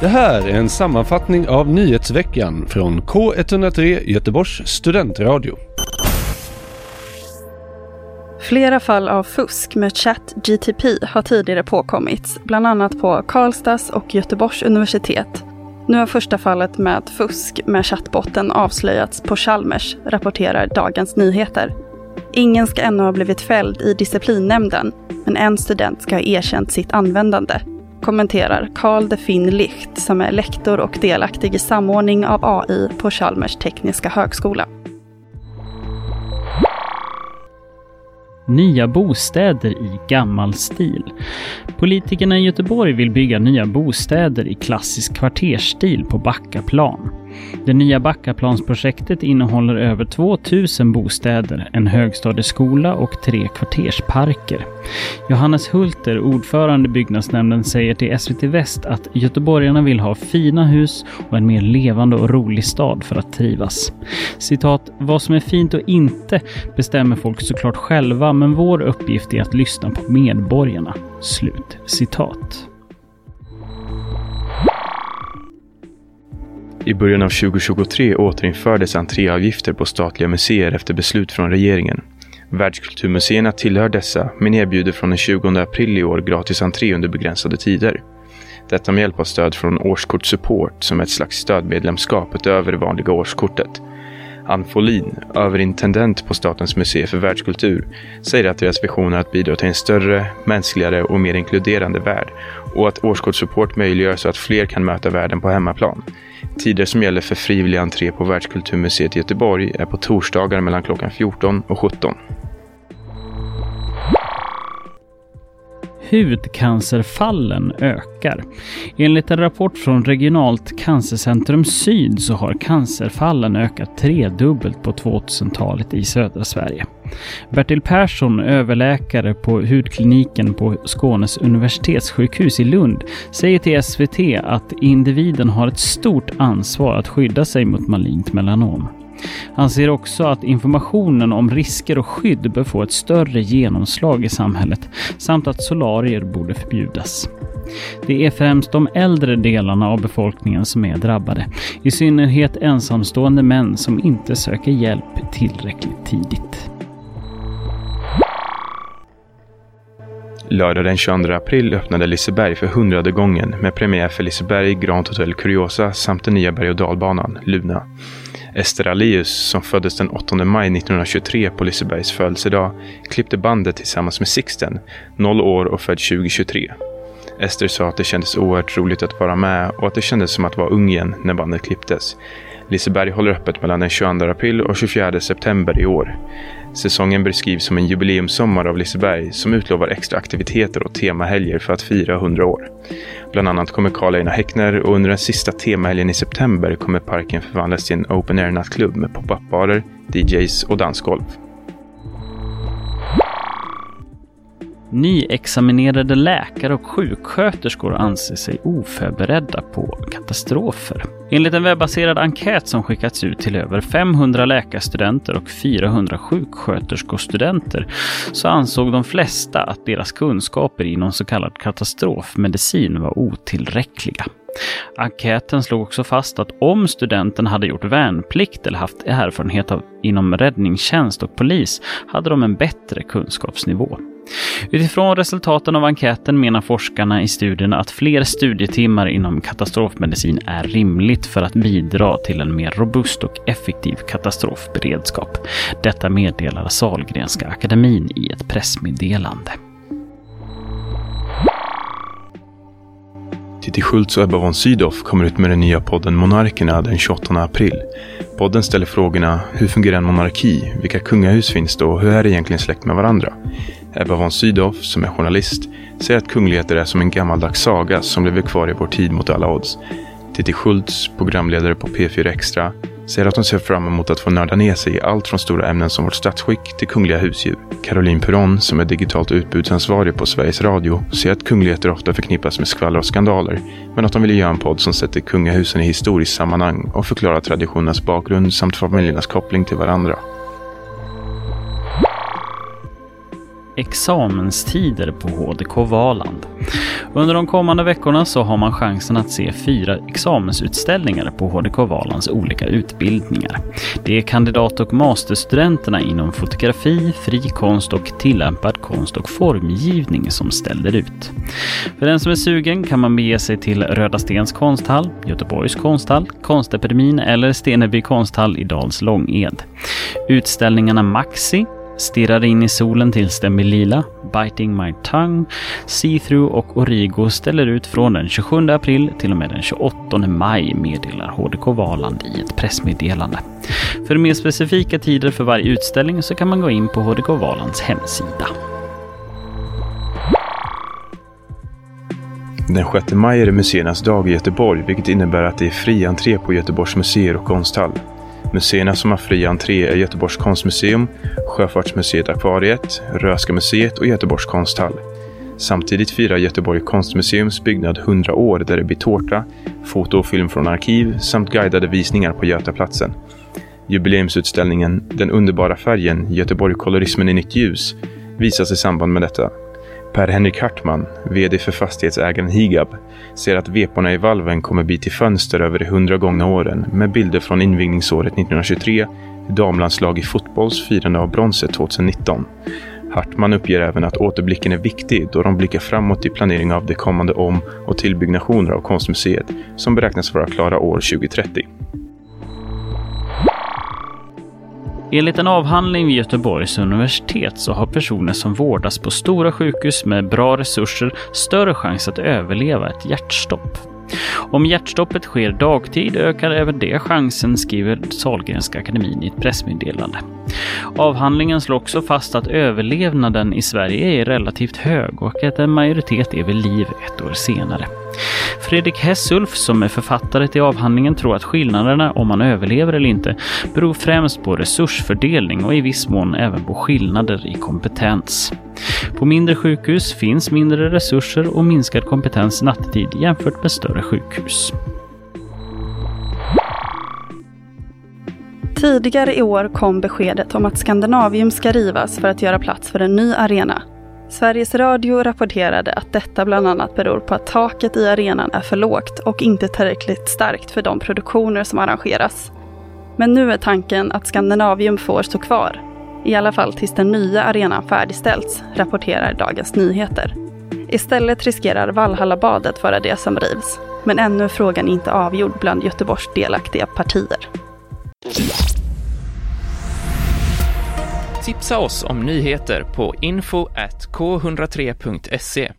Det här är en sammanfattning av nyhetsveckan från K103 Göteborgs studentradio. Flera fall av fusk med ChatGTP har tidigare påkommits, bland annat på Karlstads och Göteborgs universitet. Nu har första fallet med fusk med chattbotten avslöjats på Chalmers, rapporterar Dagens Nyheter. Ingen ska ännu ha blivit fälld i disciplinnämnden, men en student ska ha erkänt sitt användande, kommenterar Carl de Finn Licht som är lektor och delaktig i samordning av AI på Chalmers tekniska högskola. Nya bostäder i gammal stil. Politikerna i Göteborg vill bygga nya bostäder i klassisk kvartersstil på Backaplan. Det nya Backaplansprojektet innehåller över 2000 bostäder, en högstadieskola och tre kvartersparker. Johannes Hulter, ordförande i byggnadsnämnden, säger till SVT Väst att göteborgarna vill ha fina hus och en mer levande och rolig stad för att trivas. Citat, vad som är fint och inte bestämmer folk såklart själva, men vår uppgift är att lyssna på medborgarna. Slut citat. I början av 2023 återinfördes entréavgifter på statliga museer efter beslut från regeringen. Världskulturmuseerna tillhör dessa, men erbjuder från den 20 april i år gratis entré under begränsade tider. Detta med hjälp av stöd från Årskort Support som är ett slags stödmedlemskap utöver det vanliga årskortet. Ann Folin, överintendent på Statens museer för världskultur, säger att deras vision är att bidra till en större, mänskligare och mer inkluderande värld och att årskortssupport möjliggör så att fler kan möta världen på hemmaplan. Tider som gäller för frivillig entré på Världskulturmuseet i Göteborg är på torsdagar mellan klockan 14 och 17. Hudcancerfallen ökar. Enligt en rapport från Regionalt cancercentrum Syd så har cancerfallen ökat tredubbelt på 2000-talet i södra Sverige. Bertil Persson, överläkare på hudkliniken på Skånes universitetssjukhus i Lund, säger till SVT att individen har ett stort ansvar att skydda sig mot malignt melanom. Han ser också att informationen om risker och skydd bör få ett större genomslag i samhället samt att solarier borde förbjudas. Det är främst de äldre delarna av befolkningen som är drabbade, i synnerhet ensamstående män som inte söker hjälp tillräckligt tidigt. Lördag den 22 april öppnade Liseberg för hundrade gången med premiär för Liseberg Grand Hotel Curiosa samt den nya berg och dalbanan Luna. Ester Alius, som föddes den 8 maj 1923 på Lisebergs födelsedag, klippte bandet tillsammans med Sixten, 0 år och född 2023. Ester sa att det kändes oerhört roligt att vara med och att det kändes som att vara ung igen när bandet klipptes. Liseberg håller öppet mellan den 22 april och 24 september i år. Säsongen beskrivs som en jubileumssommar av Liseberg som utlovar extra aktiviteter och temahelger för att fira 100 år. Bland annat kommer Karl Einar Häckner och under den sista temahelgen i september kommer parken förvandlas till en open air-nattklubb med pop-up-barer, DJs och dansgolv. Nyexaminerade läkare och sjuksköterskor anser sig oförberedda på katastrofer. Enligt en webbaserad enkät som skickats ut till över 500 läkarstudenter och 400 sjuksköterskostudenter så ansåg de flesta att deras kunskaper inom så kallad katastrofmedicin var otillräckliga. Enkäten slog också fast att om studenten hade gjort värnplikt eller haft erfarenhet av, inom räddningstjänst och polis hade de en bättre kunskapsnivå. Utifrån resultaten av enkäten menar forskarna i studien att fler studietimmar inom katastrofmedicin är rimligt för att bidra till en mer robust och effektiv katastrofberedskap. Detta meddelar Salgrenska akademin i ett pressmeddelande. Titti Schultz och Ebba von Sydow kommer ut med den nya podden Monarkerna den 28 april. Podden ställer frågorna Hur fungerar en monarki? Vilka kungahus finns det och hur är det egentligen släkt med varandra? Ebba von Sydow, som är journalist, säger att kungligheter är som en gammaldags saga som lever kvar i vår tid mot alla odds. Titti Schultz, programledare på P4 Extra, säger att hon ser fram emot att få nörda ner sig i allt från stora ämnen som vårt statsskick till kungliga husdjur. Caroline Perron, som är digitalt utbudsansvarig på Sveriges Radio, säger att kungligheter ofta förknippas med skvaller och skandaler, men att de vill göra en podd som sätter kungahusen i historiskt sammanhang och förklarar traditionernas bakgrund samt familjernas koppling till varandra. Examenstider på HDK Valand. Under de kommande veckorna så har man chansen att se fyra examensutställningar på HDK Valands olika utbildningar. Det är kandidat och masterstudenterna inom fotografi, fri konst och tillämpad konst och formgivning som ställer ut. För den som är sugen kan man bege sig till Röda Stens konsthall, Göteborgs konsthall, Konstepidemin eller Steneby konsthall i Dals Långed. Utställningarna Maxi, Stirrar in i solen tills den blir lila, Biting My Tongue, See-Through och Origo ställer ut från den 27 april till och med den 28 maj meddelar HDK Valand i ett pressmeddelande. För mer specifika tider för varje utställning så kan man gå in på HDK Valands hemsida. Den 6 maj är det museernas dag i Göteborg, vilket innebär att det är fri entré på Göteborgs museer och konsthall. Museerna som har fri entré är Göteborgs konstmuseum, Sjöfartsmuseet Akvariet, Röska museet och Göteborgs konsthall. Samtidigt firar Göteborg konstmuseums byggnad 100 år där det blir tårta, foto och film från arkiv samt guidade visningar på Götaplatsen. Jubileumsutställningen Den underbara färgen, Göteborg kolorismen i nytt ljus, visas i samband med detta. Per-Henrik Hartman, VD för fastighetsägaren Higab, ser att veporna i valven kommer bli till fönster över de hundra gångna åren med bilder från invigningsåret 1923, damlandslag i fotbolls firande av bronset 2019. Hartman uppger även att återblicken är viktig då de blickar framåt i planering av de kommande om och tillbyggnationer av konstmuseet som beräknas vara klara år 2030. Enligt en avhandling vid Göteborgs universitet så har personer som vårdas på stora sjukhus med bra resurser större chans att överleva ett hjärtstopp. Om hjärtstoppet sker dagtid ökar även det chansen, skriver Sahlgrenska akademin i ett pressmeddelande. Avhandlingen slår också fast att överlevnaden i Sverige är relativt hög och att en majoritet är vid liv ett år senare. Fredrik Hessulf, som är författare till avhandlingen, tror att skillnaderna om man överlever eller inte beror främst på resursfördelning och i viss mån även på skillnader i kompetens. På mindre sjukhus finns mindre resurser och minskad kompetens nattetid jämfört med större sjukhus. Tidigare i år kom beskedet om att Skandinavium ska rivas för att göra plats för en ny arena. Sveriges Radio rapporterade att detta bland annat beror på att taket i arenan är för lågt och inte tillräckligt starkt för de produktioner som arrangeras. Men nu är tanken att Skandinavium får stå kvar, i alla fall tills den nya arenan färdigställts, rapporterar Dagens Nyheter. Istället riskerar Valhallabadet vara det som rivs, men ännu är frågan inte avgjord bland Göteborgs delaktiga partier. Tipsa oss om nyheter på info k103.se.